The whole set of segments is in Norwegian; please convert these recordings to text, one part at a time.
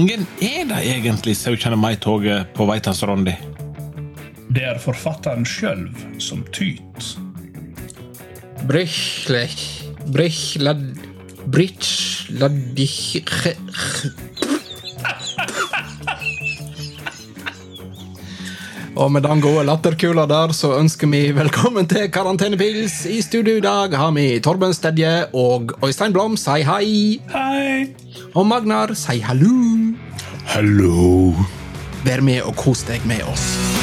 mange er det egentlig 17. mai-toget på vei til Srondi? Det er forfatteren sjøl som tyt. Brichlech Brichlad Brichladdich Og med den gode latterkula der, så ønsker vi velkommen til Karantenepils. I studio i dag har vi Torben Stedje og Øystein Blom, si hei. Hei! Og Magnar, si hallo. Hallo. Vær med og kos deg med oss.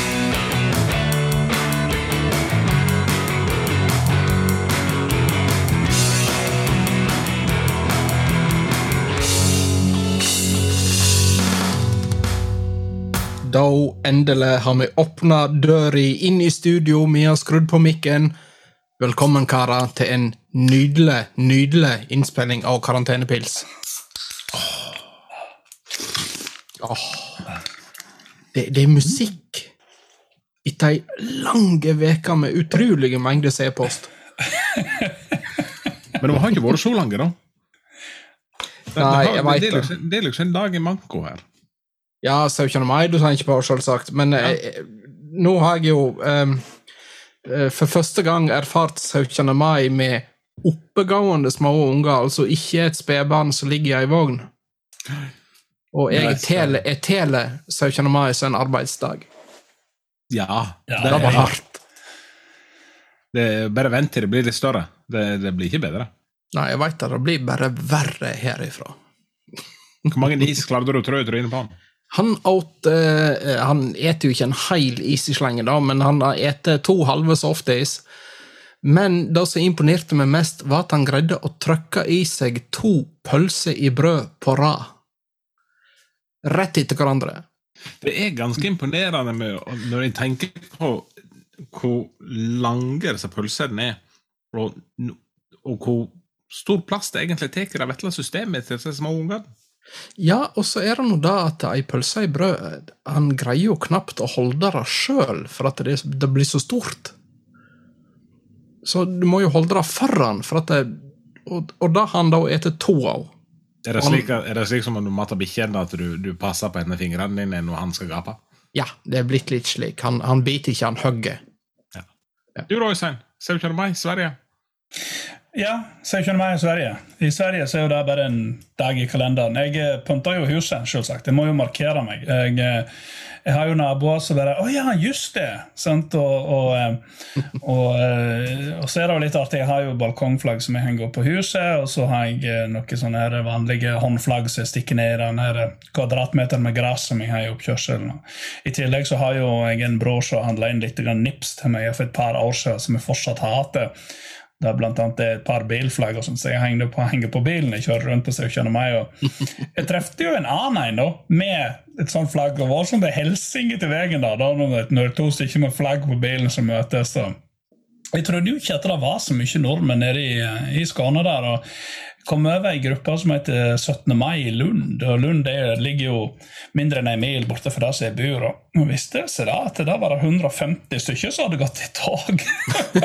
Da endelig har vi åpna døra inn i studio, vi har skrudd på mikken. Velkommen, karer, til en nydelig, nydelig innspilling av Karantenepils. Åh. Det, det er musikk etter ei lang uke med utrolige mengder C-post. Men de har ikke vært så lange, da. Det, det, Nei, har, jeg vet det, det. liksom, det er liksom en dag i manko her. Ja, 17. mai, du tenker på, selvsagt. Men eh, nå har jeg jo eh, eh, for første gang erfart 17. mai med oppegående små unger, altså ikke et spedbarn som ligger i ei vogn. Og jeg Nei, tele teler, jeg 17. mai som en arbeidsdag. Ja. Ja, Det var hardt. Det bare vent til det blir litt større. Det, det blir ikke bedre. Nei, jeg veit det. Det blir bare verre herifra. Hvor mange is klarte du å trø i trynet på han? Han åt eh, Han eter jo ikke en hel isislenge, da, men han har spist to halve softis. Men det som imponerte meg mest, var at han greide å trykke i seg to pølser i brød på rad. Rett etter hverandre. Det er ganske imponerende med, når jeg tenker på hvor lange disse pølsene er, og, og hvor stor plass det egentlig tar i det vesle systemet til disse små ungene. Ja, og så er det nå da at ei pølse i brød Han greier jo knapt å holde det sjøl, for at det, det blir så stort. Så du må jo holde det foran, for at det, og, og da har han da eter to av. Er det slik, er det slik som om du mater bikkjene, at du, du passer på henne fingrene dine når han skal gape? Ja, det er blitt litt slik. Han, han biter ikke, han hogger. Du da, Øystein? 17. mai, Sverige? Ja, 17. mai i Sverige. I Sverige så er jo det bare en dag i kalenderen. Jeg eh, pynter jo huset, selvsagt. Jeg må jo markere meg. Jeg, eh, jeg har jo naboer som bare 'Å ja, just det!' Og, og, eh, og, og så er det jo litt artig. Jeg har jo balkongflagg som jeg henger opp på huset, og så har jeg noen sånne vanlige håndflagg som jeg stikker ned i den her kvadratmeteren med gress som jeg har i oppkjørselen. I tillegg så har jo jeg en bror som handla inn litt nips til meg for et par år siden, som jeg fortsatt hater. Det er blant annet et par bilflagg og så jeg henger på, henger på bilen. Jeg kjører rundt på 17. meg. Og jeg trefte jo en annen en da, med et sånt flagg. og var som det helsing til veien da, da når to stykker med flagg på bilen som møtes. og Jeg trodde jo ikke at det var så mye nordmenn nede i, i Skåne der. og kom over ei gruppe som heter 17. mai i Lund. og Lund det ligger jo mindre enn en mil borte fra der som jeg bor. og visste det seg da at da var det 150 stykker som hadde gått i tog.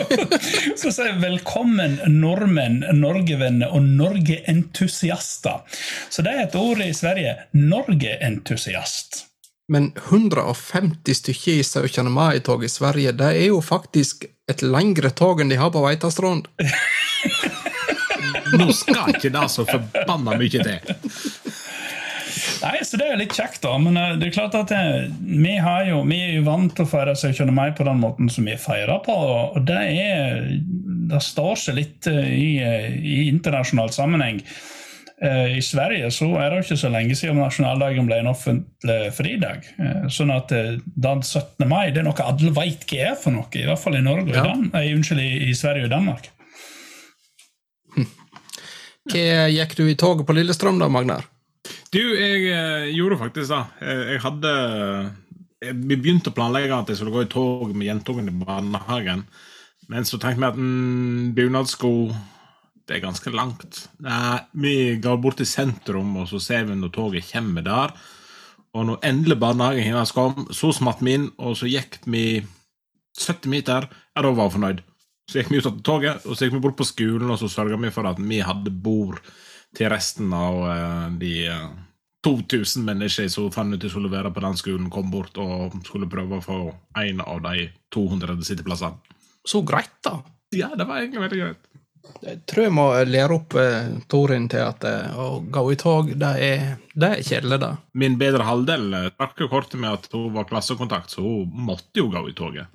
så sier velkommen nordmenn, Norgevenner og Norgeentusiaster. Så det er et ord i Sverige. Norgeentusiast. Men 150 stykker i 17. mai-tog i Sverige, det er jo faktisk et lengre tog enn de har på Veitastrand. Nå skal ikke det så forbanna mye til. Nei, så Det er jo litt kjekt, da. Men eh, det er klart at eh, vi, har jo, vi er jo vant til å feire 17. mai på den måten som vi feirer på. Og det er Det står seg litt eh, i, i internasjonal sammenheng. I Sverige så er det ikke så lenge siden nasjonaldagen ble en offentlig fridag. Sånn at den 17. mai det er noe alle veit hva er for noe, i hvert fall i Norge Ja. i, Dan unnskyld, i, i Sverige og Danmark. Hva gikk du i toget på Lillestrøm da, Magnar? Du, jeg eh, gjorde faktisk det. Jeg, jeg hadde jeg, Vi begynte å planlegge at jeg skulle gå i tog med jentungen i barnehagen. Men så tenkte vi at mm, bunadsko det er ganske langt. Nei, vi går bort til sentrum, og så ser vi når toget kommer der. Og når endelig barnehagen hennes kom, så smatt vi inn, og så gikk vi 70 meter. Ja, da var hun fornøyd. Så gikk vi ut av toget, og så gikk vi bort på skolen, og så sørga vi for at vi hadde bord til resten av uh, de uh, 2000 mennesker som fant ut de skulle være på den skolen, kom bort og skulle prøve å få en av de 200 sitteplassene. Så greit, da. Ja, det var egentlig veldig greit. Jeg tror jeg må lære opp eh, Torin til at eh, å gå i tog, det er, det er kjedelig, da. Min bedre halvdel eh, trakk jo kortet med at hun var klassekontakt, så hun måtte jo gå i toget.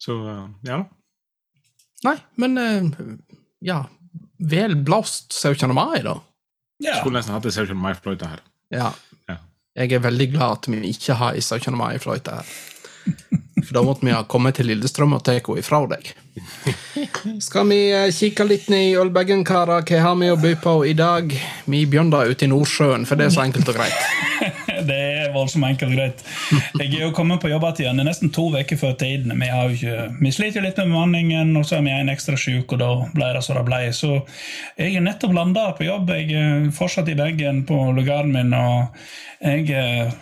Så eh, ja. Nei, men eh, ja Vel blåst 17. mai, da. Ja. Skulle nesten hatt ei 17. mai-fløyte her. Ja. Ja. Jeg er veldig glad at vi ikke har ei 17. mai-fløyte her. For da måtte vi ha kommet til Lillestrøm og tatt henne ifra deg. Skal vi eh, kikke litt ned i ølbagen, karer? Hva har vi å by på i dag? Vi begynner ute i Nordsjøen, for det er så enkelt og greit. Det er voldsomt enkelt og greit. Jeg er jo kommet på jobb igjen det er nesten to uker før tiden. Vi, har jo vi sliter jo litt med bemanningen, og så er vi en ekstra syk, og da ble det så det ble. Så jeg er nettopp landa på jobb. Jeg er fortsatt i Bergen på lugaren min, og jeg eh,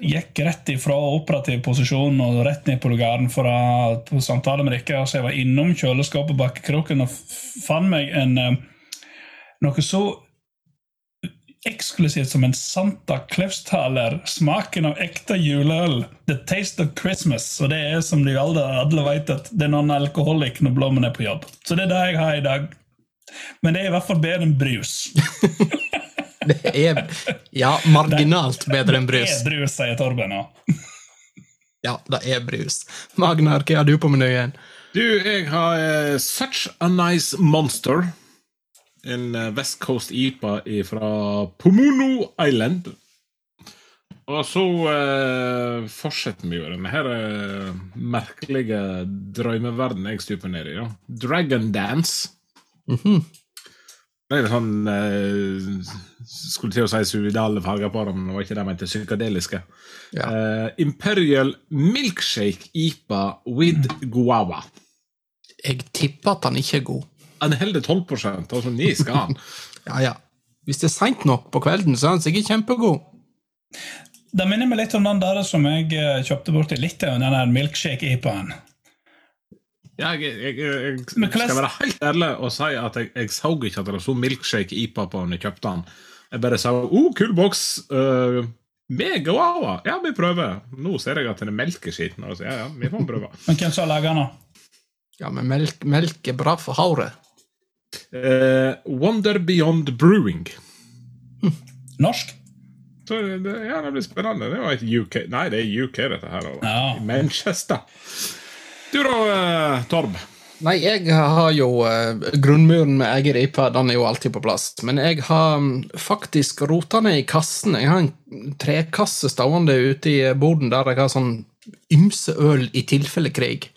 gikk rett ifra operativ posisjon og rett ned på lugaren for å samtale med dere. Så jeg var innom kjøleskapet bak kroken og fant meg en eh, noe så eksklusivt som en Santa Klefstaler, smaken av ekte juleøl. The taste of Christmas. Og det er som de alle, alle vet, at det er noen alkoholikk når blommen er på jobb. Så det er det jeg har i dag. Men det er i hvert fall bedre enn brus. Det er ja, marginalt bedre enn brus. Det er brus, sier Torben. Ja. Ja, det er brus. Magnar, hva har du på menyen? Du, jeg har uh, Such a Nice Monster. En eh, West Coast IPA fra Pomono Island. Og så eh, fortsetter vi jo denne her eh, merkelige drømmeverdenen jeg stuper ned i. Ja. Dragon Dance. Det er sånn eh, Skulle til å si suidale farger på dem, men det var ikke det mente. Psykadeliske. Ja. Eh, Imperial Milkshake IPA with guava. Jeg tipper at han ikke er god. Han holder 12 altså ni skal han. Ja, ja. Hvis det er seint nok på kvelden, så er han sikkert kjempegod. Det minner meg litt om den der som jeg eh, kjøpte bort i Litauen, den der milkshake-ipaen. Ja, jeg, jeg, jeg, jeg skal være helt ærlig og si at jeg, jeg så ikke at det sto milkshake IPA på når jeg kjøpte den. Jeg bare sa oh, kul boks. Uh, med guava. Ja, vi prøver. Nå ser jeg at den er melkeskitten. Altså, ja, ja, vi får prøve. Men hvem som har laga den? Ja, men melk, melk er bra for håret. Eh, Wonder Beyond Brewing. Norsk? Så det, ja, det blir spennende. Det var et UK Nei, det er UK, dette her. Ja. I Manchester. Du da, uh, Torb? Nei, jeg har jo uh, grunnmuren med egen ripe, den er jo alltid på plass. Men jeg har um, faktisk rota ned i kassen. Jeg har en trekasse stående ute i boden der jeg har sånn ymse øl i tilfelle krig.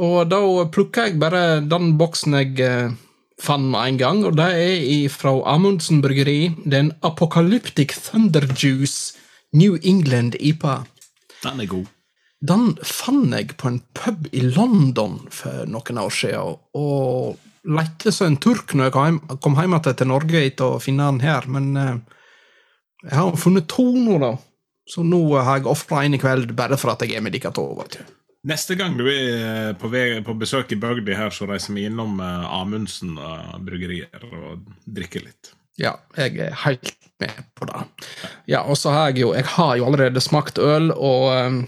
Og da plukka jeg bare den boksen jeg eh, fant med en gang, og det er fra Amundsen bryggeri. Det er en Apocalyptic Thunder Juice New England IPA. Den er god. Den fant jeg på en pub i London for noen år siden, og lette som en turk når jeg kom hjem, kom hjem igjen til Norge etter å finne den her, men eh, jeg har funnet to nå, da. Så nå har jeg ofra en i kveld bare for at jeg er med dere to. Neste gang du er eh, på, vei, på besøk i bygda her, så reiser vi innom eh, Amundsen uh, bryggerier og drikker litt. Ja, jeg er helt med på det. Ja, og så har jeg jo Jeg har jo allerede smakt øl, og eh,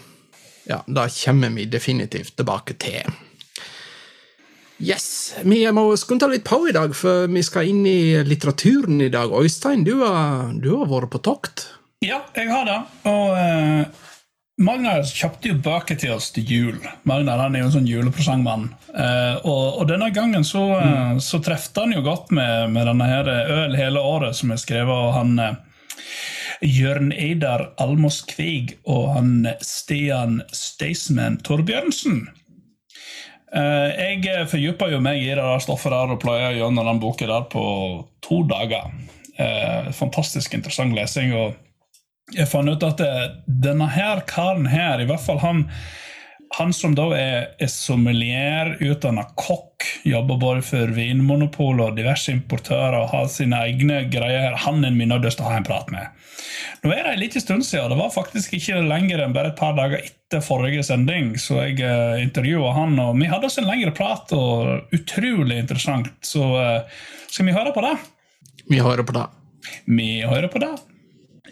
ja, det kommer vi definitivt tilbake til. Yes, Vi må skunde litt på i dag, for vi skal inn i litteraturen i dag. Øystein, du har, du har vært på tokt. Ja, jeg har det. Og eh, Magnar kjøpte jo bøker til oss til jul. Magnar han er jo en sånn julepresangmann. Eh, og, og denne gangen så, mm. så trefte han jo godt med, med denne her Øl hele året, som er skrevet av han eh, Jørn Eidar Almås Kvig og han Stian Staysman Torbjørnsen. Eh, jeg fordypa jo meg i det der stoffet der og pløya gjennom den boka der på to dager. Eh, fantastisk interessant lesing. og jeg fant ut at denne her karen her, i hvert fall han, han som da er, er sommelier, utdanna kokk, jobber både for Vinmonopol og diverse importører og har sine egne greier, han er min nødt til å ha en prat med. Nå er det en liten stund siden, det var faktisk ikke lenger enn bare et par dager etter forrige sending, så jeg uh, intervjua han, og vi hadde oss en lengre prat, og utrolig interessant. Så uh, skal vi høre på det? Vi hører på det. Vi hører på det.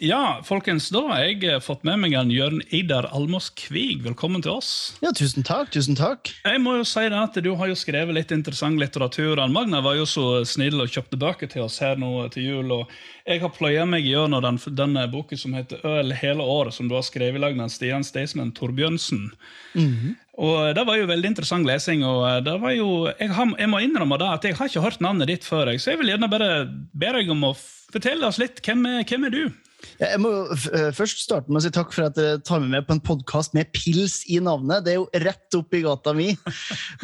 Ja, folkens, da har jeg eh, fått med meg en Jørn Idar Almås Kvig. Velkommen til oss. Ja, tusen takk, tusen takk. Jeg må jo si det at Du har jo skrevet litt interessant litteratur. Ann Magna var jo så snill og kjøpte bøker til oss her nå til jul. og Jeg har pløya meg gjennom den, den boka som heter Øl hele året, som du har skrevet i lag med Stian Staysman Torbjørnsen. Mhm. Og Det var jo veldig interessant lesing. og eh, det var jo, jeg, har, jeg må innrømme da at jeg har ikke hørt navnet ditt før, jeg, så jeg vil gjerne bare be deg om å fortelle oss litt. Hvem er, hvem er du? Jeg må eh, først starte med å si takk for at dere tar meg med på en podkast med pils i navnet. Det er jo rett opp i gata mi.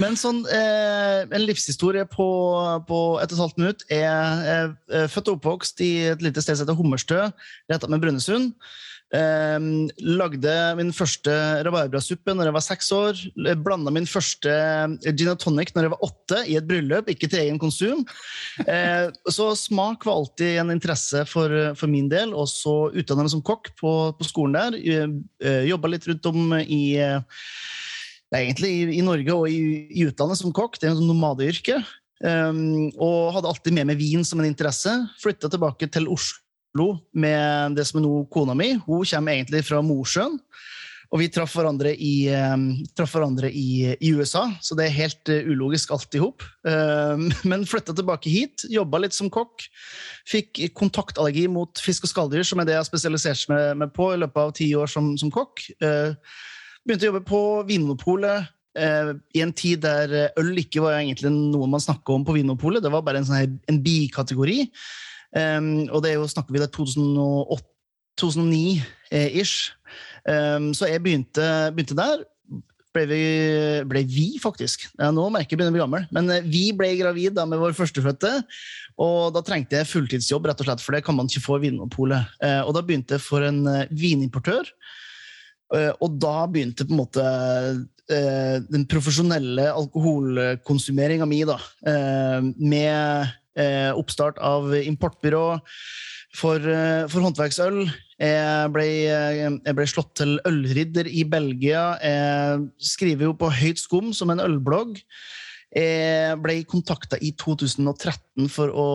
Men sånn, eh, en livshistorie på, på et og et halvt minutt. Jeg er eh, født og oppvokst i et lite sted som heter Hummerstø, rett med Brønnøysund. Eh, lagde min første rabarbrasuppe når jeg var seks år. Blanda min første gin og tonic når jeg var åtte, i et bryllup, ikke til egen konsum. Eh, så smak var alltid en interesse for, for min del. Og så utdanna meg som kokk på, på skolen der. Eh, Jobba litt rundt om i eh, egentlig i, i Norge og i, i utlandet som kokk. Det er et nomadeyrke. Um, og hadde alltid med meg vin som en interesse. Flytta tilbake til Oslo med det som er nå kona mi. Hun kommer egentlig fra Mosjøen. Og vi traff hverandre i, um, traff hverandre i, i USA, så det er helt uh, ulogisk alt i hop. Um, men flytta tilbake hit, jobba litt som kokk. Fikk kontaktallergi mot fisk og skalldyr, som er det jeg har spesialisert meg, meg på i løpet av ti år som, som kokk. Uh, begynte å jobbe på Vinmonopolet i en tid der eh, øl ikke var egentlig noe man snakka om på Vinmonopolet. Det var bare en, sånn en bikategori. Um, og det er jo, snakker vi det 2008 2009-ish. Um, så jeg begynte, begynte der. Ble vi, ble vi, faktisk. Ja, nå merker jeg begynner å bli gammel. Men eh, vi ble gravid da med vår førstefødte. Og da trengte jeg fulltidsjobb, rett og slett, for det kan man ikke få i Vinmonopolet. Eh, og da begynte jeg for en eh, vinimportør. Eh, og da begynte på en måte eh, den profesjonelle alkoholkonsumeringa mi, da. Eh, med eh, oppstart av importbyrå for, eh, for håndverksøl. Jeg ble, eh, jeg ble slått til ølridder i Belgia. Jeg skriver jo på Høyt skum som en ølblogg. Jeg ble kontakta i 2013 for å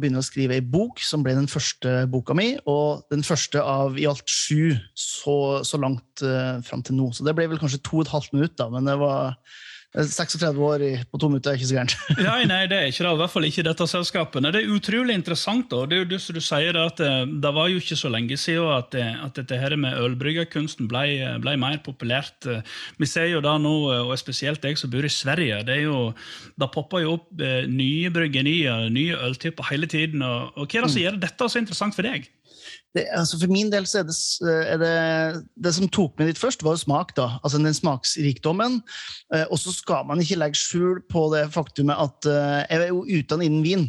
begynne å skrive ei bok, som ble den første boka mi, og den første av i alt sju så, så langt uh, fram til nå. Så det ble vel kanskje to og et halvt minutt, da, men det var eh, 36 år i, på to minutter er ikke så gærent. Nei, nei, det er ikke det. I hvert fall ikke dette selskapet. Det er utrolig interessant. da. Det er jo det som du sier, det at eh, det var jo ikke så lenge siden at, det, at dette her med ølbryggerkunsten ble, ble mer populært. Eh, Vi ser jo da nå, eh, og spesielt jeg som bor i Sverige, det er jo, da popper jo opp eh, nye bryggerier, nye øltyper hele tiden. Og, og Hva er det som gjør dette så interessant for deg? Det, altså for min del så er det, er det Det som tok meg dit først, var jo smak. da, altså Den smaksrikdommen. Eh, og så skal man ikke legge skjul på det faktumet at eh, jeg er jo utdannet innen vin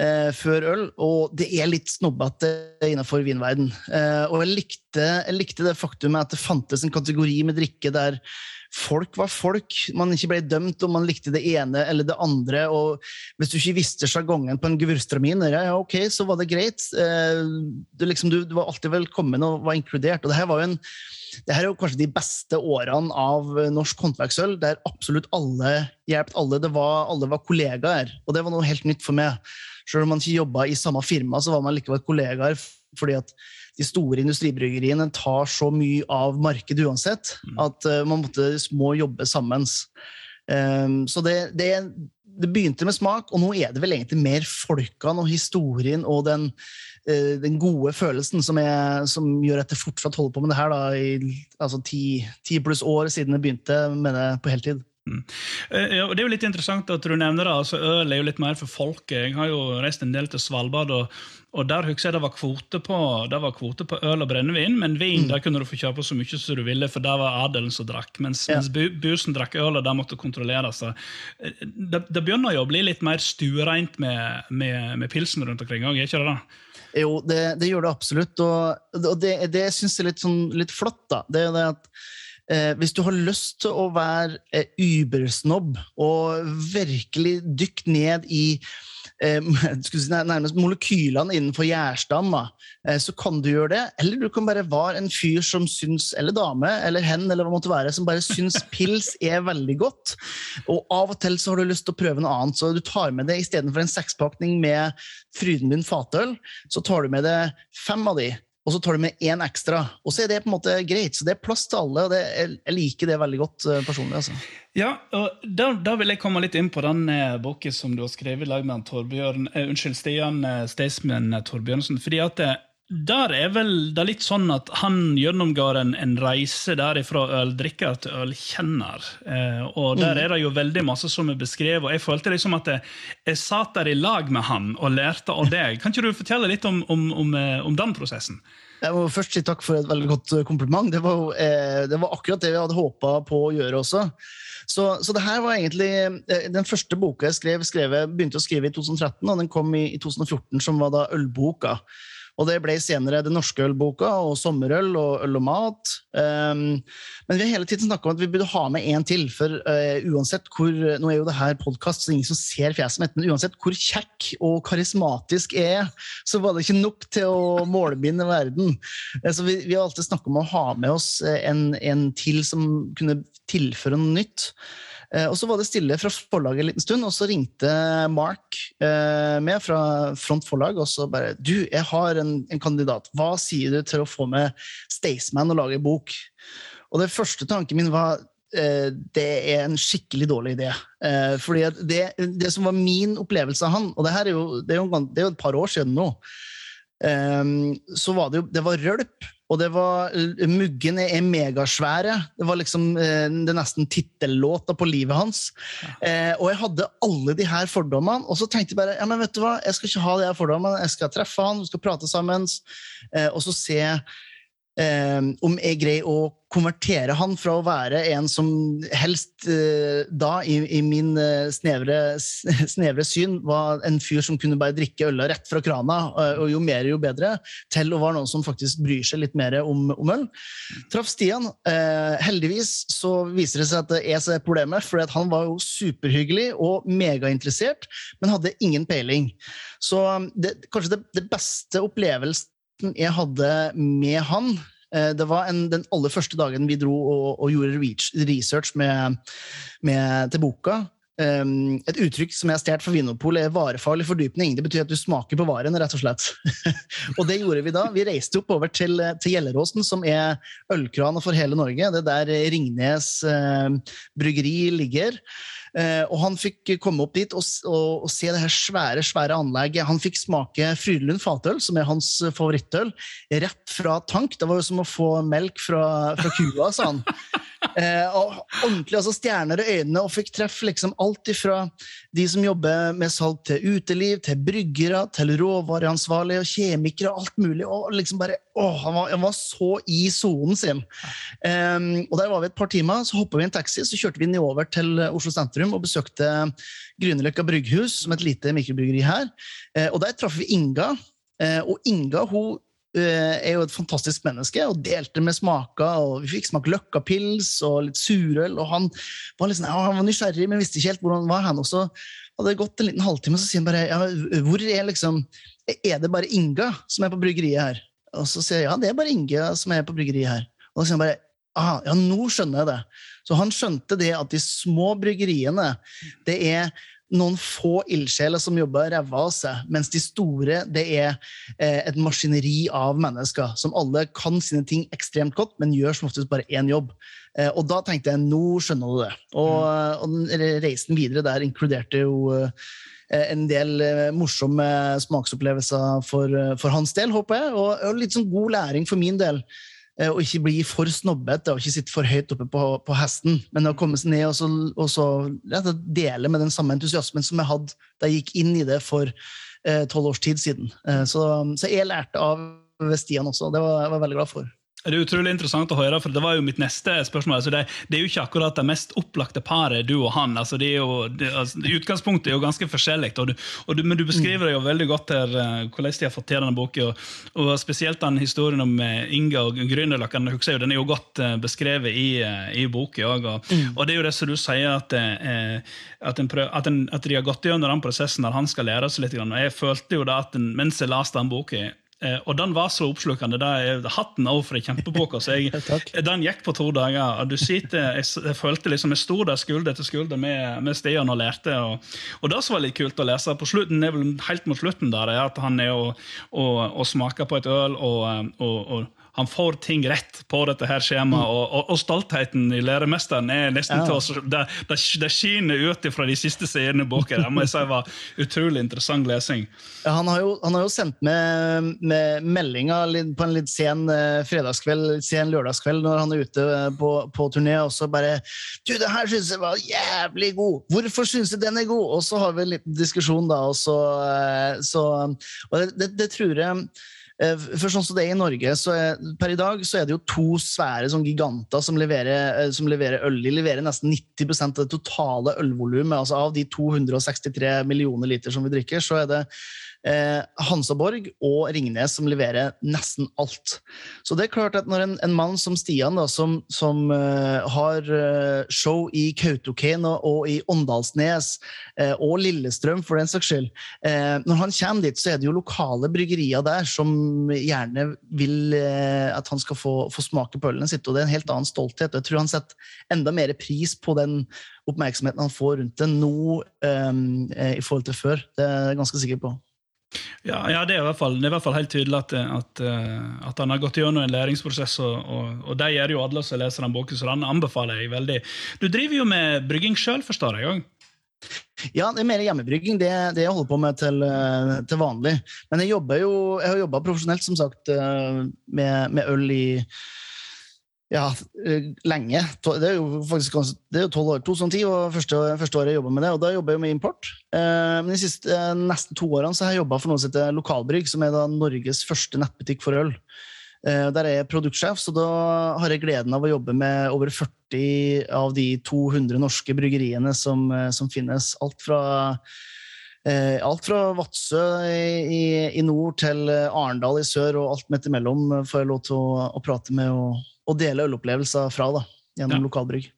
eh, før øl, og det er litt snobbete innenfor vinverden. Eh, og jeg likte, jeg likte det faktumet at det fantes en kategori med drikke der folk var folk. Man ikke ble dømt om man likte det ene eller det andre. og Hvis du ikke visste sjargongen på en gevurstramin, ja, ja, ok, så var det greit. Eh, du, liksom, du, du var alltid velkommen og var inkludert. og det her var jo en det her er jo kanskje de beste årene av norsk håndverksøl, der absolutt alle hjalp alle. Det var, alle var kollegaer, og det var noe helt nytt for meg. Selv om man ikke jobba i samme firma, så var man likevel kollegaer, fordi at de store industribryggeriene tar så mye av markedet uansett at eh, man måtte, må jobbe sammen. Um, så det, det, det begynte med smak, og nå er det vel egentlig mer folkene og historien og den, eh, den gode følelsen som, er, som gjør at jeg fortsatt holder på med det her da, i altså, ti, ti pluss år siden jeg begynte med det på heltid. Eh, Ja, og det er jo litt interessant at du nevner det. altså Øl er jo litt mer for folket. Jeg har jo reist en del til Svalbard, og, og der husker jeg det var kvote på var kvote på øl og brennevin, men vin der kunne du få kjøpe så mye som du ville, for der var adelen som drakk. Mens, Ja. mens bu- busen drakk øl, og det måtte kontrolleres. Så, eh, Det, det begynner jo å bli litt mer stuereint med, med, med pilsen rundt omkring òg, ikke det? da? Jo, det, det gjør det absolutt, og, og det, det syns jeg er litt, sånn, litt flott. da. Det er det at eh, Hvis du har lyst til å være eh, og virkelig dykke ned i eh, si, nærmest molekylene innenfor gjærstamma, eh, så kan du gjøre det. Eller du kan bare være en fyr som syns, eller dame, eller hen, eller hva måtte være, som bare syns pils er veldig godt. Og av og til så har du lyst til å prøve noe annet, så du tar med det istedenfor en sekspakning med fryden din fatøl, så tar du med deg fem av de. Og så tar du med én ekstra. Og så er det på en måte greit. Så det er plass til alle, og det, jeg, liker det veldig godt uh, personlig. altså. Ja, og da, da, vil jeg komme litt inn på den eh, boken som du har skrevet i lag med Torbjørn, eh, unnskyld, Stian eh, Staysman Torbjørnsen. fordi at eh, der er vel det litt sånn at han gjennomgår en, en reise der fra øldrikker til ølkjenner. Eh, og der mm. er det jo veldig masse som er beskrevet. og Jeg følte liksom at jeg, jeg satt der i lag med han og lærte av deg. Kan ikke du fortelle litt om, om, om, eh, om den prosessen? Jeg må først si takk for et veldig godt eh, kompliment. Det var, eh, det var akkurat det vi hadde håpa på å gjøre også. Så, så, det her var egentlig eh, Den første boka jeg skrev, skrev begynte å skrive i 2013, og den kom i, i 2014, som var da ølboka. Og det ble senere Den norske ølboka og sommerøl og øl og mat. Um, men vi har hele tiden snakka om at vi burde ha med én til. For uh, uansett hvor Nå er jo det her podkast, så ingen som ser fjeset mitt, men uansett hvor kjekk og karismatisk jeg er, så var det ikke nok til å målbinde verden. Uh, så vi, vi har alltid snakka om å ha med oss en, en til som kunne tilføre noe nytt. Eh, og så var det stille fra forlaget en liten stund, og så ringte Mark eh, med fra Front Forlag og så bare Du, jeg har en, en kandidat. Hva sier du til å få med Staysman og lage bok? Og det første tanken min var eh, det er en skikkelig dårlig idé. fordi det, det, som var min opplevelse av han, og det, er jo, det er jo, det er jo et par år siden nå, så var det jo det var rølp. Og det var Muggene er megasvære. Det var liksom eh, det nesten tittellåta på livet hans. Eh, og jeg hadde alle de her fordommene, og så tenkte jeg bare ja, men vet du hva, jeg skal ikke ha de her fordommene. Jeg skal treffe han, vi skal prate sammen, eh, og så se eh, om jeg greier å konvertere han fra å være en som helst eh, da, i, i min eh, snevre, snevre, syn, var en fyr som kunne bare drikke øla rett fra krana, eh, og jo mer, jo bedre, til å være noen som faktisk bryr seg litt mer om, om øl. Traff Stian. Heldigvis så viser det seg at det er så problemet, for han var jo superhyggelig og megainteressert, men hadde ingen peiling. Så det, kanskje det, det beste opplevelsen jeg hadde med han eh, det var en, den aller første dagen vi dro og, og gjorde research med, med, til boka. Um, et uttrykk som jeg har stjålet fra Vinopol, er varefarlig fordypning. Det betyr at du smaker på varen, rett og slett. og det gjorde vi da. Vi reiste oppover til, til Gjelleråsen, som er ølkrana for hele Norge. Det er der Ringnes uh, bryggeri ligger. Eh, og han fikk komme opp dit og, og, og, se det her svære svære anlegget. Han fikk smake Frydelund fatøl, som er hans favorittøl, rett fra tank. Det var jo som å få melk fra, fra kua, sa han. Eh, og ordentlig altså stjerner i øynene, og fikk treffe liksom alt ifra de som jobber med salg til uteliv, til bryggere, til råvareansvarlige og kjemikere, alt mulig. og liksom bare, å, han, var, han var så i sonen sin. Eh, og Der var vi et par timer, så hoppa vi i en taxi så kjørte vi nedover til Oslo sentrum og besøkte Grünerløkka brygghus, som et lite mikrobryggeri her. Eh, og Der traff vi Inga. Uh, og Inga hun Eh, er jo et fantastisk menneske og delte med smaker. og Vi fikk smake løkkapils og litt surøl. og Han var, liksom, ja, han var nysgjerrig, men visste ikke helt hvordan han var. Han også hadde gått en liten halvtime, så sier han bare ja, hvor er liksom, er det bare Inga som er på bryggeriet her? Og så sier jeg ja, det er bare Inga som er på bryggeriet her. Og så sier han bare aha, ja, nå skjønner jeg det. Så han skjønte det at de små bryggeriene det er noen få ildsjeler som jobber ræva av seg, mens de store det er eh, et maskineri av mennesker som alle kan sine ting ekstremt godt, men gjør som oftest bare én jobb. Eh, og da tenkte jeg nå skjønner du det. Og, mm. og reisen videre der inkluderte jo eh, en del morsomme smaksopplevelser for, for, hans del, håper jeg, og, og litt sånn god læring for min del. Eh, og ikke bli for snobbete og ikke sitte for høyt oppe på, på hesten. Men å komme seg ned og så, og så ja, dele med den samme entusiasmen som jeg hadde da jeg gikk inn i det for eh, tolv eh, års tid siden. Eh, så, så, jeg lærte av Stian også. og Det var jeg veldig glad for. Det er utrolig interessant å høre, for det var jo mitt neste spørsmål. Altså det, det, er jo ikke akkurat det mest opplagte paret, du og han. Altså det er jo, det, altså, utgangspunktet er jo ganske forskjellig, og og men du beskriver det jo veldig godt her, uh, hvordan de har fått til denne boka. Og, og, spesielt den historien om uh, Inga og gründerlakken, den er jo godt uh, beskrevet i, i boka òg. Og, mm. og, det er jo det som du sier, at, at, en prøv, at, en, at, de har gått gjennom den prosessen der han skal lære seg litt. Og jeg følte jo da at en, mens jeg leste den boka Eh, og den var så oppslukende. Det er hatten av for ei kjempebok. Altså. Den gikk på to dager. og du sitter, jeg, jeg følte liksom jeg sto der skulder til skulder med, med Stian og lærte. Og, og det som var litt kult å lese på slutten, er vel helt mot slutten der, er at han er og, og, og smaker på et øl, og, eh, og, og han får ting rett på dette her skjemaet, og, og, og stoltheten i læremesteren er nesten Ja. til å det, det, det skinner ut fra de siste sidene i boka. Det må jeg si var utrolig interessant lesing. Ja, han, har jo, han har jo sendt med, med meldinger på en litt sen eh, fredagskveld, litt sen lørdagskveld når han er ute eh, på, på turné, og så bare Du, det her syns jeg var jævlig god! Hvorfor syns jeg den er god? Og så har vi en liten diskusjon, da, og så, eh, så Og det, det, det tror jeg for sånn som det er i Norge, så er, per i dag så er det jo to svære sånn giganter som leverer, eh, som leverer øl. De leverer nesten 90% av det totale ølvolumet. Altså av de 263 millioner liter som vi drikker, så er det eh, Hansaborg og Ringnes som leverer nesten alt. Så det er klart at når en, en mann som Stian, da, som, som eh, har eh, show i Kautokeino og i Åndalsnes eh, og Lillestrøm for den saks skyld, eh, når han kommer dit, så er det jo lokale bryggerier der som gjerne vil eh, at han skal få, få smake på ølene sitt, og det er en helt annen stolthet. og Jeg tror han setter enda mer pris på den oppmerksomheten han får rundt det nå um, i forhold til før. Det er jeg ganske sikker på. Ja, ja det, er fall, det er i hvert fall helt tydelig at, at, eh, at han har gått gjennom en læringsprosess, og, og, og det gjør jo alle som leser den boken, så den anbefaler jeg veldig. Du driver jo med brygging sjøl, forstår jeg òg? Ja, det er mer hjemmebrygging. Det, det jeg holder på med til, eh, til vanlig. Men jeg jo, jeg har jobba profesjonelt, som sagt, eh, med, med øl i ja, eh, lenge. Det er jo faktisk det er jo 12 år. 2010 var første, første året jeg jobba med det, og da jobber jeg med import. Eh, Men de siste eh, nesten to årene så har jeg jobba for noe som heter Lokalbrygg, som er da Norges første nettbutikk for øl. Der er jeg produktsjef, så da har jeg gleden av å jobbe med over 40 av de 200 norske bryggeriene som, som finnes. Alt fra, eh, alt fra Vadsø i, i, nord til Arendal i sør, og alt midt imellom får jeg lov til å, å prate med og, og dele ølopplevelser fra da, gjennom Ja. lokalbrygg.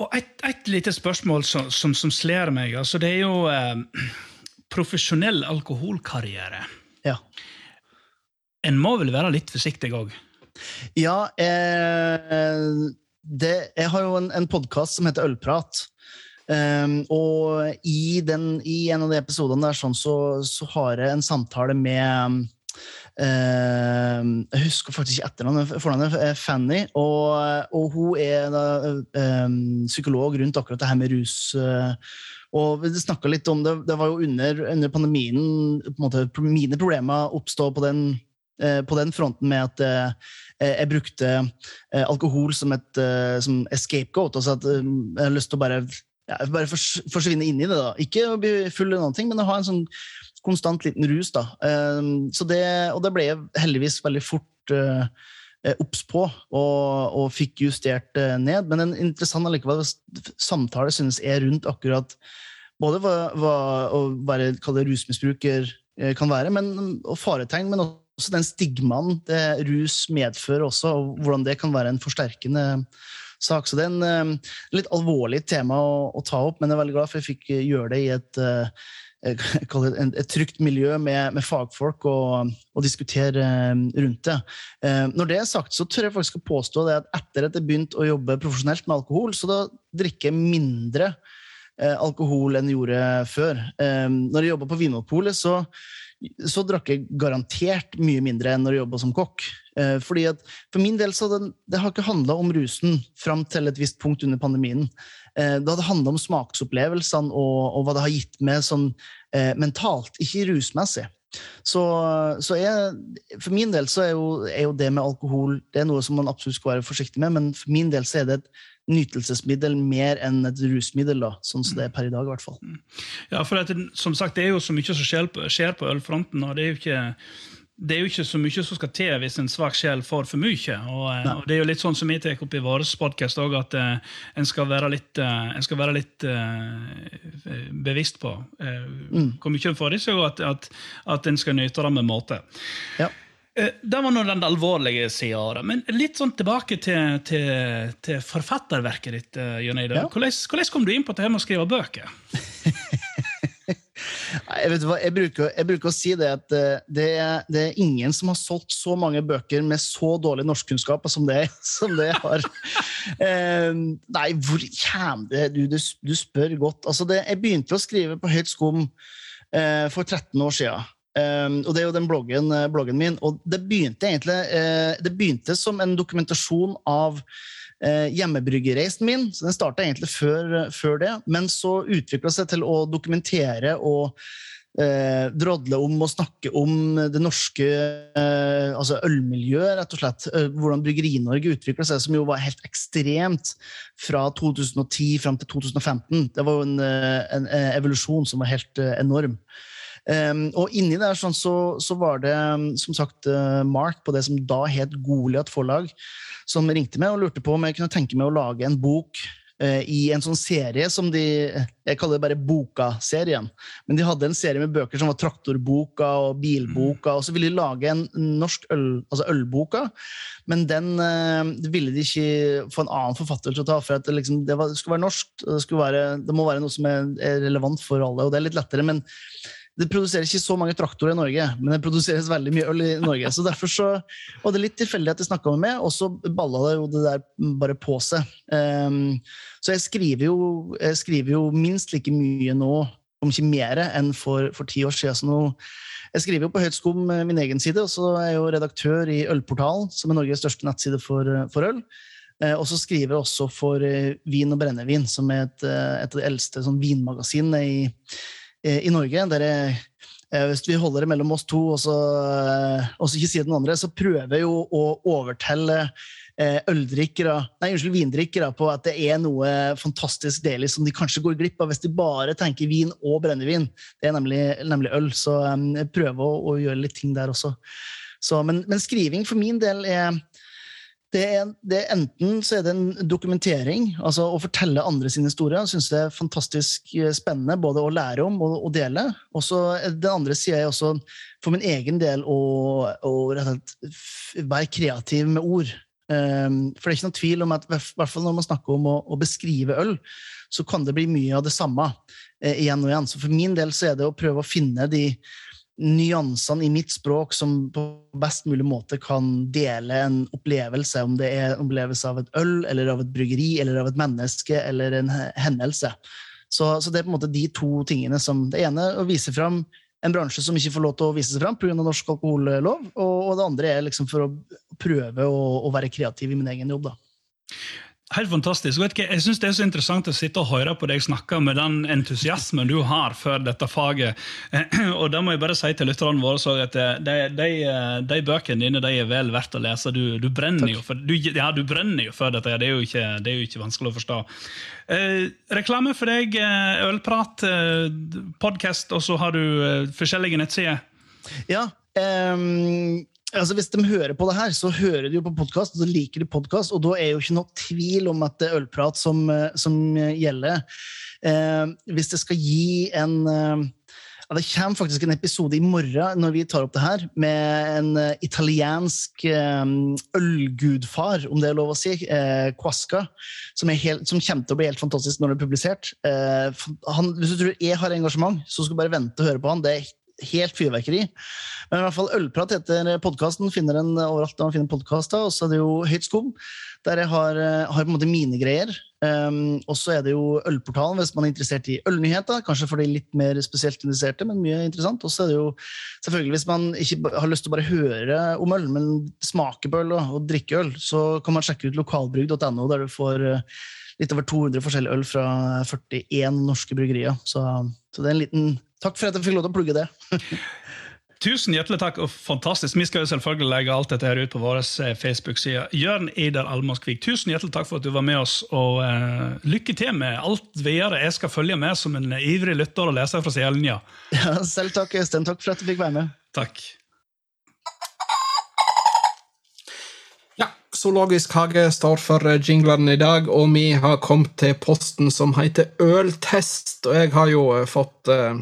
Og et, et lite spørsmål som, som, som slår meg. altså Det er jo eh, profesjonell alkoholkarriere. Ja. En må vel være litt forsiktig òg? Ja, eh, det, jeg har jo en, en podkast som heter Ølprat. Um, og i, den, i en av de episodene der sånn, så, så har jeg en samtale med Jeg husker faktisk ikke etternavnet. Fornavnet er Fanny. Og, og hun er da, eh, psykolog rundt akkurat det her med rus. eh, og vi snakket litt om det, det var jo under, under pandemien måte, mine problemer oppstod på den eh, på den fronten med at eh, jeg brukte eh, alkohol som et eh, som a scapegoat. Altså at eh, jeg har lyst til å bare, ja, bare forsvinne inn i det. da. Ikke å bli full eller noen ting, men å ha en sånn konstant liten rus. da. Eh, så det, og det ble jeg heldigvis veldig fort eh, eh, obs på, og, og fikk justert ned. Men en interessant allikevel samtale synes jeg rundt akkurat både hva, hva å være det rusmisbruker eh, kan være, men, og faretegn, men også den stigmaen det rus medfører også, og hvordan det kan være en forsterkende sak. Så det er en eh, litt alvorlig tema å, å ta opp, men jeg er veldig glad for jeg fikk eh, gjøre det i et eh, et trygt miljø med, med fagfolk og, og diskutere eh, rundt det. Eh, Når det er sagt, så tør jeg faktisk å påstå det at etter at jeg begynte å jobbe profesjonelt med alkohol, så da drikker jeg mindre alkohol enn jeg gjorde før. Når jeg jobba på Vinmonopolet, så, så drakk jeg garantert mye mindre enn når jeg jobba som kokk. Eh, Fordi at For min del så det, det har ikke handla om rusen fram til et visst punkt under pandemien. Eh, Det hadde handla om smaksopplevelsene og, og hva det har gitt meg sånn eh, mentalt, ikke rusmessig. Så, så jeg, for min del så er jo, er jo det med alkohol det er noe som man absolutt skal være forsiktig med, men for min del så er det et nytelsesmiddel mer enn et rusmiddel, da, sånn som det er per i dag. i hvert fall. Ja, for det- som sagt, det er jo så mye som skjer på, skjer på ølfronten, og det er jo ikke det er jo ikke så mye som skal til hvis en svak sjel får for mye. Og, eh, og Det er jo litt sånn som vi tar opp i vår podkast òg, at uh, en skal være litt, uh, en skal være litt uh, bevisst på eh, hvor mye en får i seg, og at, at, at en skal nyte det med måte. Ja. Eh, Det var nå den alvorlige sida av det. Men litt sånn tilbake til, til, til forfatterverket ditt. eh, Jon Eide. Ja. Hvordan, hvordan kom du inn på det med å skrive bøker? Jeg, vet hva, jeg, bruker, jeg bruker å si det at eh, det det er, ingen som har solgt så mange bøker med så dårlig norskkunnskap som det, som det har. eh, nei, hvor kommer det du, du, du, spør godt. Altså det, jeg begynte å skrive på høyt skum eh, for 13 år siden. Um, og det er jo den bloggen, eh, bloggen min. Og det begynte egentlig uh, det begynte som en dokumentasjon av uh, hjemmebryggereisen min. så Den starta egentlig før, før, det, men så utvikla seg til å dokumentere og uh, drodle om og snakke om det norske altså ølmiljøet, rett og slett. hvordan Bryggeri-Norge utvikla seg, som jo var helt ekstremt fra 2010 fram til 2015. Det var jo en, en evolusjon som var helt enorm. Um, og inni der sånn, så, så, var det som sagt uh, Mark på det som da het Goliat forlag, som ringte meg og lurte på om jeg kunne tenke meg å lage en bok uh, i en sånn serie som de Jeg kaller det bare Boka-serien. Men de hadde en serie med bøker som var Traktorboka og Bilboka. Og så ville de lage en norsk øl, altså Ølboka, men den uh, ville de ikke få en annen forfatter til å ta. For at det, liksom, det, var, skulle være norsk, det, være, det må være noe som er relevant for alle, og det er litt lettere. men det produseres ikke så mange traktorer i Norge, men det produseres veldig mye øl i Norge. Så derfor så var det litt tilfeldig at jeg snakka med meg, og så balla det jo det der bare på seg. Um, så jeg skriver, jo, jeg skriver, jo, minst like mye nå, om ikke mer, enn for, for ti år siden. Så nå, jeg skriver jo på Høytskog skum min egen side, og så er jeg jo redaktør i Ølportalen, som er Norges største nettside for, for øl. Eh, og så skriver jeg også for eh, Vin og brennevin, som er et, eh, et av de eldste sånn, vinmagasinene i i Norge. Der eh, hvis vi holder det mellom oss to, og så, eh, ikke sier den andre, så prøver jo å overtelle øldrikkere, nei, unnskyld, vindrikkere på at det er noe fantastisk deilig som de kanskje går glipp av hvis de bare tenker vin og brennevin. Det er nemlig, nemlig øl, så prøver å, å, gjøre litt ting der også. Så, men, men, skriving for min del er det er, det er, enten så er det en dokumentering, altså å fortelle andre sin historie. Jeg syns det er fantastisk eh, spennende både å lære om og, og dele. Og så Den andre sida er også for min egen del å, å være kreativ med ord. Um, for det er ikke noen tvil om at hvert fall når man snakker om å, å beskrive øl, så kan det bli mye av det samme eh, igjen og igjen. Så for min del så er det å prøve å finne de nyansene i mitt språk som på best mulig måte kan dele en opplevelse, om det er en opplevelse av et øl, eller av et bryggeri, eller av et menneske, eller en hendelse. Så, så det er på en måte de to tingene som Det ene å vise fram en bransje som ikke får lov til å vise seg fram pga. norsk alkohollov, og, og, det andre er liksom for å prøve å, å være kreativ i min egen jobb. da. Helt fantastisk. Vet ikke, jeg synes Det er så interessant å sitte og høre på deg snakke med den entusiasmen du har for dette faget. Og da må jeg bare si til lytterne våre at eh, de, de, eh, de, bøkene dine de er vel verdt å lese. Du, du, brenner, jo for, du, ja, du brenner jo for dette. Det er jo ikke, det er jo ikke vanskelig å forstå. Eh, reklame for deg, eh, Ølprat, eh, podkast, og så har du eh, forskjellige nettsider. Ja, um altså Hvis de hører på det her, så hører de jo på podkast, og så liker de podkast. Og da er jo ikke noe tvil om at det er ølprat som, eh, som gjelder. Eh, hvis det skal gi en eh, ja, Det kommer faktisk en episode i morgen når vi tar opp det her, med en uh, italiensk ølgudfar, om det er lov å si, eh, Quasca, som, helt, som, kommer til å bli helt fantastisk når det er publisert. Eh, han, hvis du tror jeg har engasjement, så skal du bare vente og høre på han. Det er helt fyrverkeri. Men i hvert fall Ølprat heter podkasten. Finner den overalt der man finner podkaster. Og så er det jo Høyt skum, der jeg har, har, på en måte mine greier. Um, og så er det jo Ølportalen hvis man er interessert i ølnyheter. Kanskje for de litt mer spesielt interesserte, men mye interessant. Og så er det jo selvfølgelig hvis man ikke har lyst til å bare høre om øl, men smake på øl og, og drikke øl, så kan man sjekke ut lokalbrygg.no, der du får uh, litt over 200 forskjellige øl fra 41 norske bryggerier. Så, så det er en liten Takk for at jeg fikk lov til å plugge det. Tusen hjertelig takk, og fantastisk. Vi skal jo selvfølgelig legge alt dette her ut på vår eh, Facebook-side. Jørn Eider Almåskvik, tusen hjertelig takk for at du var med oss, og uh, lykke til med alt videre. Jeg skal følge med som en ivrig lytter og leser fra sidelinja. Ja, selv takk, Øystein. Takk for at du fikk være med. Takk. Ja, Zoologisk hage står for jinglene i dag, og vi har kommet til posten som heter Øltest. Og jeg har jo fått uh,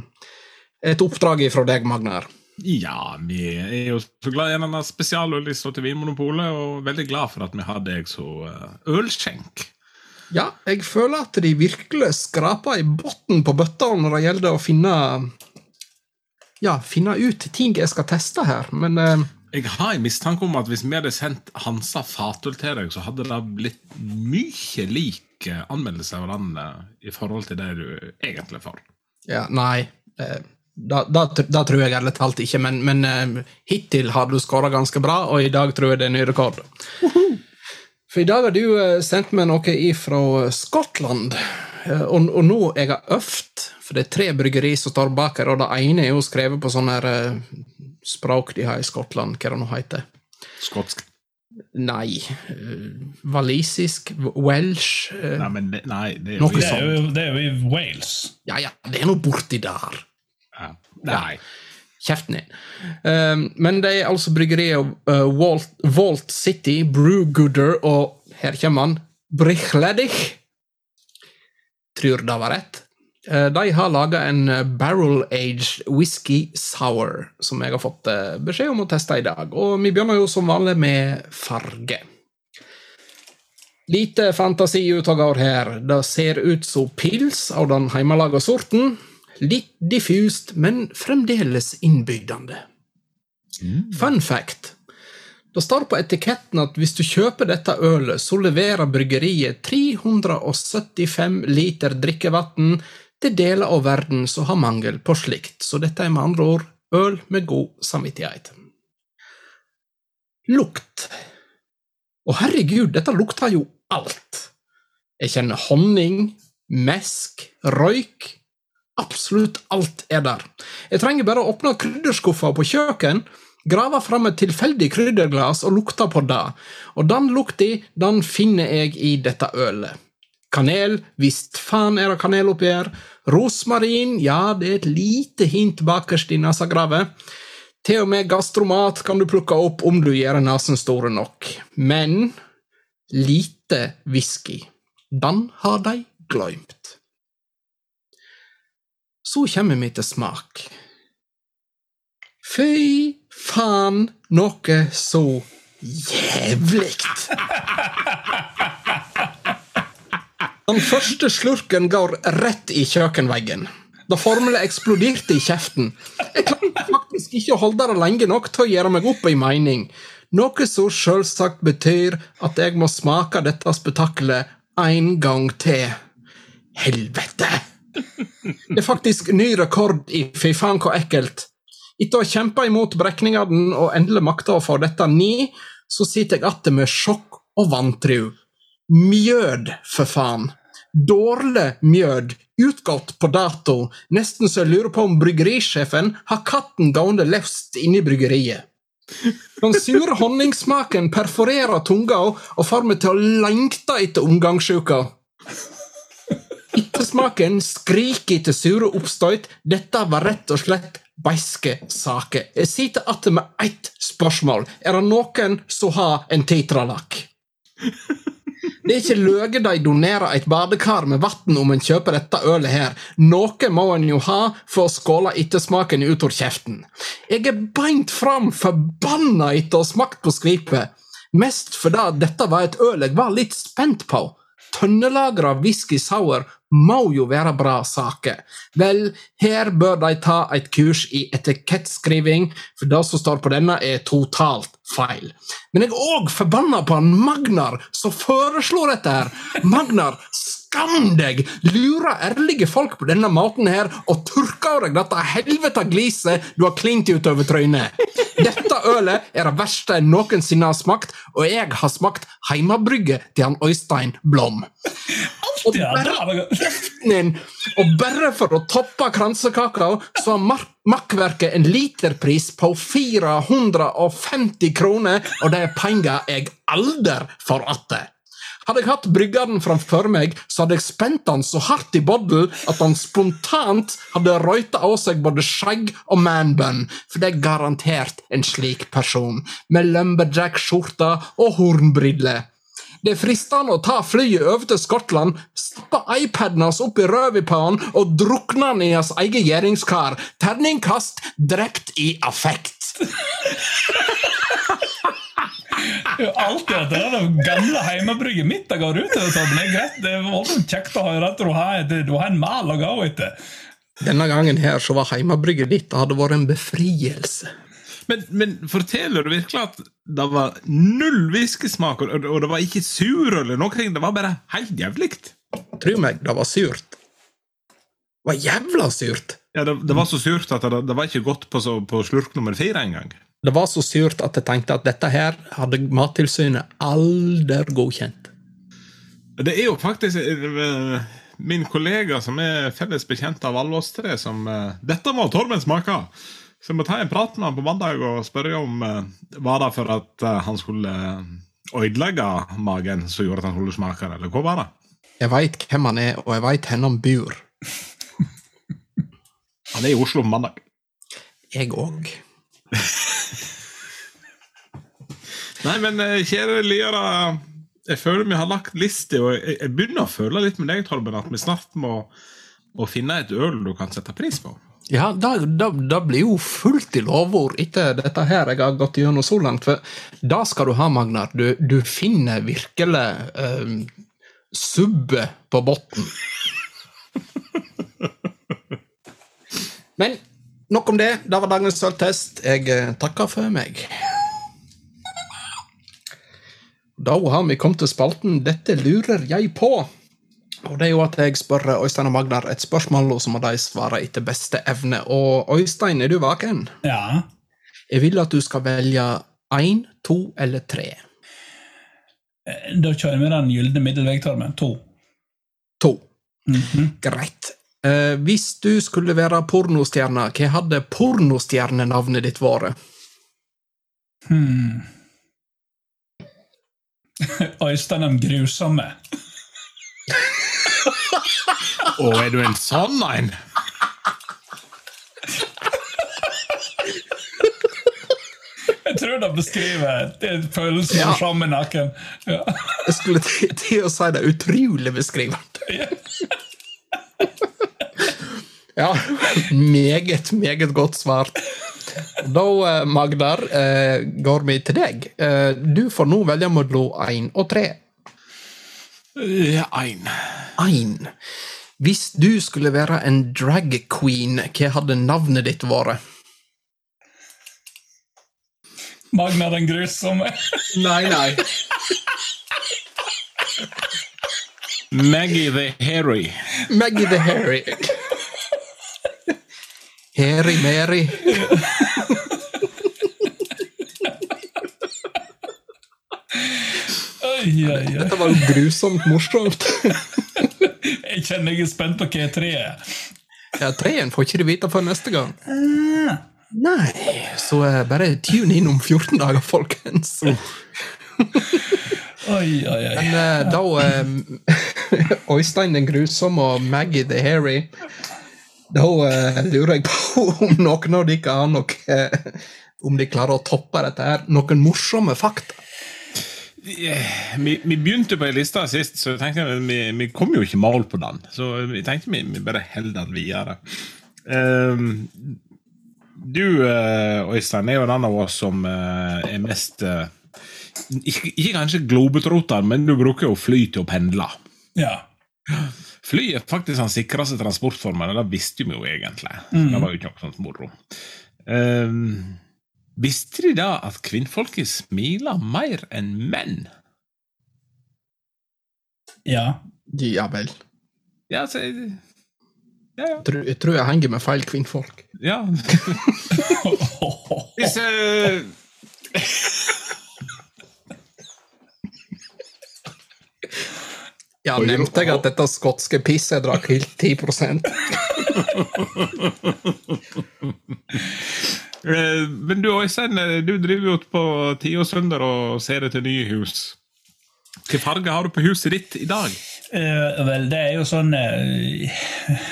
et oppdrag fra deg, Magnar. Ja, vi er jo så glad i denne spesialøllista til Vinmonopolet, og veldig glad for at vi har deg så eh, ølskjenk. Ja, jeg føler at de virkelig skraper i bunnen på bøtta når det gjelder å finne ja, finne ut ting jeg skal teste her, men eh, Jeg har en mistanke om at hvis vi hadde sendt Hansa fatøl til deg, så hadde det blitt mye lik eh, anmeldelse av den eh, i forhold til det du egentlig får. ja, nei. Eh, da, da, da tror jeg ærlig talt ikke, men, men hittil har du skåra ganske bra, og i dag tror jeg det er ny rekord. For i dag har du sendt meg noe ifra Skottland, og, og nå jeg har øvd, for det er tre bryggeri som står bak her, og det ene er jo skrevet på sånn her språk de har i Skottland, hva det nå heter. Skotsk. Nei. eh, walisisk? Welsh? eh, Nei, men det, nei, det er Noe jo Det er jo, det er jo i Wales. Ja, ja, det er nå borti der. ja. Nei. Kjeften din. Um, men det er altså bryggeriet uh, Walt, Walt City, Brewgooder og her kommer han, Brichledich. Tror det var rett. Uh, de har laga en uh, barrel-aged whisky sour, som jeg har fått uh, beskjed om å teste i dag. Og vi begynner jo som vanlig med farge. Lite fantasi ute og går her. Det ser ut som pils av den hjemmelaga sorten. Litt diffust, men fremdeles innbydende. Fun fact. Det står på etiketten at hvis du kjøper dette ølet, så leverer bryggeriet 375 liter drikkevann til deler av verden som har mangel på slikt, så dette er med andre ord øl med god samvittighet. Lukt. Å herregud, dette lukter jo alt. Jeg kjenner honning, mesk, røyk, Absolutt alt er der. Jeg trenger bare å åpne krydderskuffa på kjøkken, grave fram et tilfeldig krydderglass og lukte på det. Og den lukta, den finner jeg i dette ølet. Kanel, visst faen er det kanel oppi her. Rosmarin, ja, det er et lite hint bakerst i nesegravet. Til og med gastromat kan du plukke opp om du gjør nesen store nok. Men lite whisky. Den har de glemt. Så kommer vi til smak. Fy faen, noe så jævligt! Den første slurken går rett i kjøkkenveggen. Da formelen eksploderte i kjeften. Jeg klarte faktisk ikke å holde det lenge nok til å gjøre meg opp ei mening, noe som selvsagt betyr at jeg må smake dette spetakkelet en gang til. Helvete! Det er faktisk ny rekord i fy faen hvor ekkelt. Etter å ha kjempa imot brekningene og endelig makta å få dette ni, så sitter jeg igjen med sjokk og vantru. Mjød, for faen. Dårlig mjød, utgått på dato, nesten så jeg lurer på om bryggerisjefen har katten gående løst inne i bryggeriet. Den sure honningsmaken perforerer tunga og får meg til å lengte etter omgangssjuka. Ettersmaken skriker etter sure oppstøyt. Dette var rett og slett beiske saker. Jeg sitter igjen med ett spørsmål. Er det noen som har en tetralakk? Det er ikke løye de donerer et badekar med vann om en kjøper dette ølet her. Noe må en jo ha for å skåle ettersmaken ut av kjeften. Jeg er beint fram forbanna etter å ha smakt på skvipet. Mest fordi dette var et øl jeg var litt spent på. Tønnelagra whisky sour må jo være bra saker. Vel, her bør de ta et kurs i etikettskriving, for det som står på denne, er totalt feil. Men jeg er òg forbanna på han Magnar som foreslår dette her. Magnar, skam deg! Lurer ærlige folk på denne måten her og tørker deg dette helvete gliset du har klint utover trynet. Dette ølet er det verste jeg noensinne har smakt, og jeg har smakt heimebrygget til han Øystein Blom. Og bare din! Og bare for å toppe kransekaka, så har makkverket en literpris på 450 kroner, og det er penger jeg aldri får igjen. Hadde jeg hatt bryggeren framfor meg, så hadde jeg spent han så hardt i boddel at han spontant hadde røyta av seg både skjegg og manbun, for det er garantert en slik person, med lumberjack-skjorte og hornbriller. Det er fristende å ta flyet over til Skottland, stappe iPaden hans opp i røven på han og drukne han i hans eget gjæringskar. Terningkast drept i affekt. Alltid at det er det gamle heimebrygget mitt jeg går ut. Det er greit. Det er voldsomt kjekt å høre at du har, du har en mal å gå etter. Denne gangen her så var heimebrygget ditt det hadde vært en befrielse. Men, men forteller du virkelig at det var null whiskysmak, og, og det var ikke sur eller noe? Det var bare helt jævlig? Tro meg, det var surt. Det var jævla surt. Ja, det, det var så surt at det, det var ikke godt på, så, på slurk nummer fire engang. Det var så surt at jeg tenkte at dette her hadde Mattilsynet aldri godkjent. Det er jo faktisk eh, min kollega som er felles bekjent av alle oss tre, som eh, Dette må Torben smake! Så jeg må ta en prat med han på mandag og spørre om eh, var det for at eh, han skulle eh, ødelegge magen som gjorde at han skulle smake det, eller hva var det? Jeg veit hvem han er, og jeg veit hvor han bor. Han er i Oslo på mandag. Jeg òg. Nei, men eh, kjære lyere, jeg føler vi har lagt liste, og jeg, jeg begynner å føle litt med deg, Torben, at vi snart må, må finne et øl du kan sette pris på. Ja, det blir jo fullt i lovord etter dette her jeg har gått gjennom så langt. For da skal du ha, Magnar. Du, du finner virkelig uh, subbet på bunnen. Men nok om det. Det var dagens sølvtest. Jeg uh, takker for meg. Da har vi kommet til spalten Dette lurer jeg på. Og det er jo at Jeg spør Øystein og Magnar et spørsmål, og så må de svare etter beste evne. Og Øystein, er du vaken? Ja. Jeg vil at du skal velge én, to eller tre. Da kjører vi den gylne middelvegtormen. To. To. Mm -hmm. Greit. Eh, hvis du skulle være pornostjerne, hva hadde pornostjernenavnet ditt vært? Hmm. Øystein den grusomme. Å, er du en sånn en? Jeg tror det beskriver det følelsen Ja. ja. fram i nakken. Ja. Jeg skulle til, til å si det utrolig beskrivende. Ja, meget, meget godt svart. Da, eh, Magdar, eh, går vi til deg. Eh, Du får nå velge mellom én og tre. Ja, ein. Én. Hvis du skulle være en drag queen, hva hadde navnet ditt vært? Magna den grusomme. Nei, nei. Maggie the Hairy. Maggie the Hairy. Hairy Mary. Oi, oi, oi. Dette var jo grusomt morsomt. Jeg kjenner jeg er spent på hva tre er. Ja, Treen får ikke du vite før neste gang. Nei, så uh, bare tune inn om 14 dager, folkens. Oi, oi, oi. Men uh, da eh, Øystein den grusomme og Maggie the Hairy Da eh, lurer jeg på om noen av dere har noe Om de klarer å toppe dette her. Noen morsomme fakta. Vi, vi begynte på ei liste sist, så jeg tenkte vi, vi kom jo ikke mål på den. Så jeg tenkte vi, vi bare holder den videre. Ehm, du, uh, Øystein, er jo den av oss som uh, er mest eh, ikke, ikke kanskje globetrotter, men du bruker jo fly til å pendle. Ja. Fly er faktisk den sikreste transportformen, og det visste vi jo egentlig. Det var jo ikke noe sånt moro. Ehm, visste de da at kvinnfolket smiler mer enn menn? Ja. Ja vel. Ja, altså Ja, ja. Tror- Jeg tror jeg henger med feil kvinnfolk. ja. Hvis uh... Ja, nevnte jeg at dette skotske pisset drakk helt 10 eh, Men du, Øystein, eh, du driver jo på Tio Sønder og ser etter nye hus. Hvilken farge har du på huset ditt i dag? Uh, vel, det er jo sånn eh,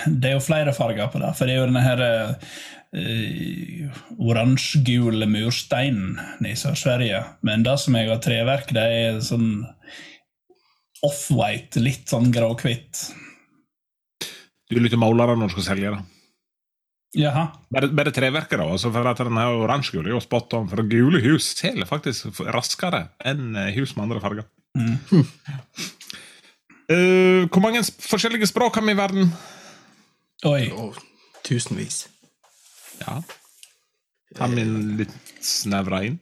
Det er jo flere farger på det. For det er jo denne her uh, oransjegule mursteinen i Sør-Sverige. Men det som jeg har treverk, det er sånn off-white, litt sånn grå-hvitt. Du litt målere når du skal selge det. Jaha. Bare, bare treverket, da. Altså for at den oransjegule er jo spot on. For gule hus selger faktisk raskere enn eh, hus med andre farger. Mm. uh, hvor mange forskjellige språk har vi i verden? Oi. Oh, tusenvis. Ja. Har vi litt snevra inn.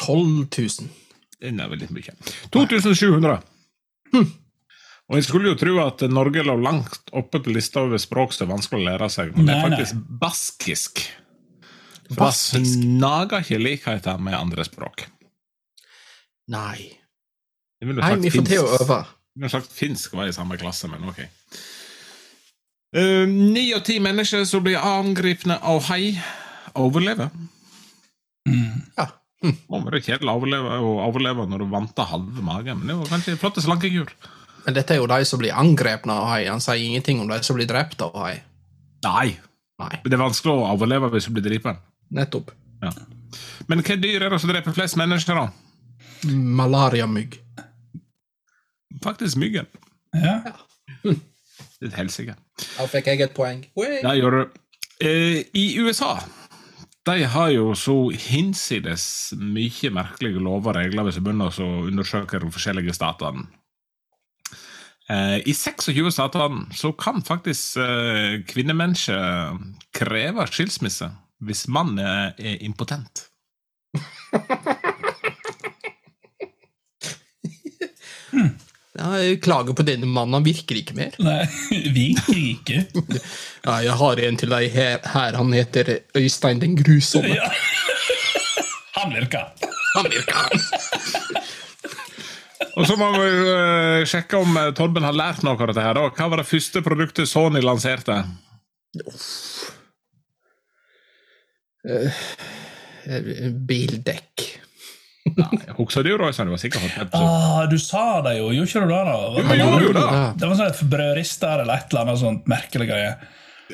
12 000. Det er veldig mye. 2700. Og jeg skulle jo tro at Norge lå langt oppe på lista over språk som er vanskelig å lære seg, men det er nei. faktisk baskisk. For Baskisk? Det snager ikke likheter med andre språk. Nei. Nei, vi får til å øve. Jeg ville sagt finsk var i samme klasse, men ok. Ni uh, av ti mennesker som blir angrepne av hai, overlever. Ja. Det må være kjedelig å overleve, å overleve når du vanter halve magen, men det var kanskje en flott slankekur. Men dette er jo de som blir angrepne av hai. Han sier ingenting om de som blir drept av hai. Nei, Nei, det er vanskelig å overleve hvis du blir drepen. nettopp. Ja. Men hva dyr er det som dreper flest mennesker, da? Malariamygg. Faktisk myggen. Ja. Det er helsike. Da fikk jeg et poeng. Det gjør du. Eh, I USA de har jo så hinsides mye merkelige lover og regler hvis du begynner å undersøke de forskjellige statene. Eh, I 26 stater så kan faktisk kvinnemennesket kreve skilsmisse hvis mannen er, er impotent. Ja, jeg klager på denne mannen, han virker ikke mer. Nei, virker ikke. Ja, jeg har en til deg her, her. han heter Øystein den grusomme. Ja. Han virker. Han virker. Og så må vi eh, sjekke om eh, Torben har lært noe av dette. her. da. Hva var det første produktet Sony lanserte? Bildekk. Bildekk. Husker du, Roysen? Du var sikkert hatt Ah, du sa det jo, gjorde ikke du det? da? Jo, jo det. Det var sånn et brødrister eller et eller annet sånt merkelig greie.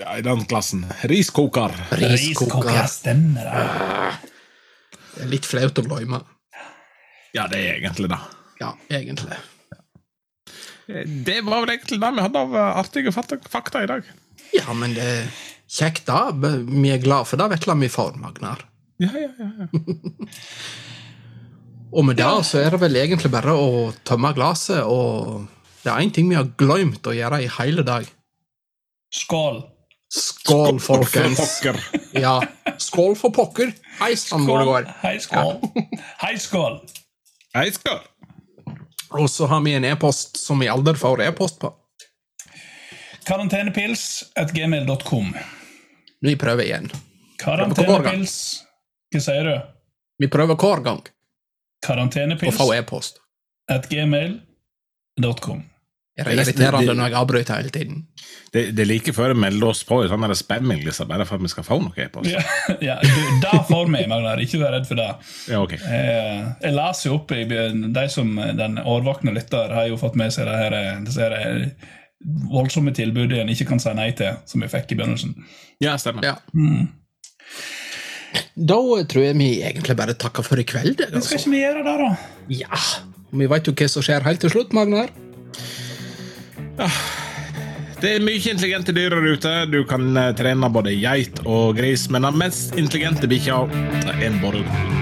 Ja, I den klassen. Riskoker. Riskoker, Riskoker. stemmer det. Litt flaut å glemme. Ja, det er egentlig det. Ja, egentlig. Det var vel egentlig det vi hadde av eh, artige fakta, i dag. Ja, men det er kjekt, da. Vi er glad for det vesle vi får, Magnar. Ja, ja, ja. ja. Og med det så er det vel egentlig bare å tømme glasset, og det er én ting vi har glemt å gjøre i hele dag. Skål. Skål, folkens! Skål For pokker. Ja, skål for pokker! Hei sann, hvor det går. Hei, skål. Hei, skål. Hei, skål. Og så har vi en e-post som vi aldri får e-post på. Karantenepils at gmail.com. Vi prøver igjen. Karantenepils Hva sier du? Vi prøver hver gang Karantenepils. Karantenepils få e-post. at gmail.com. Er det irriterende når jeg avbryter hele tiden? Det, det er like før jeg melder oss på i sånn der spamming, liksom, bare for at vi skal få noe e-post. Ja, ja, du, det får vi, Magnar. Ikke vær redd for det. Ja, okay. Eh, jeg las jo opp i De som Den årvåkne lytter har jo fått med seg det her, disse her voldsomme tilbudet en ikke kan si nei til, som vi fikk i begynnelsen. Ja, stemmer. Ja. Da tror jeg vi egentlig bare takker for i kveld. Men skal Altså. ikke vi gjøre det, da? Ja, Vi veit jo hva som skjer helt til slutt, Magnar. Det er mye intelligente dyr der ute. Du kan eh, trene både geit og gris, men den mest intelligente bikkja er en borrelg.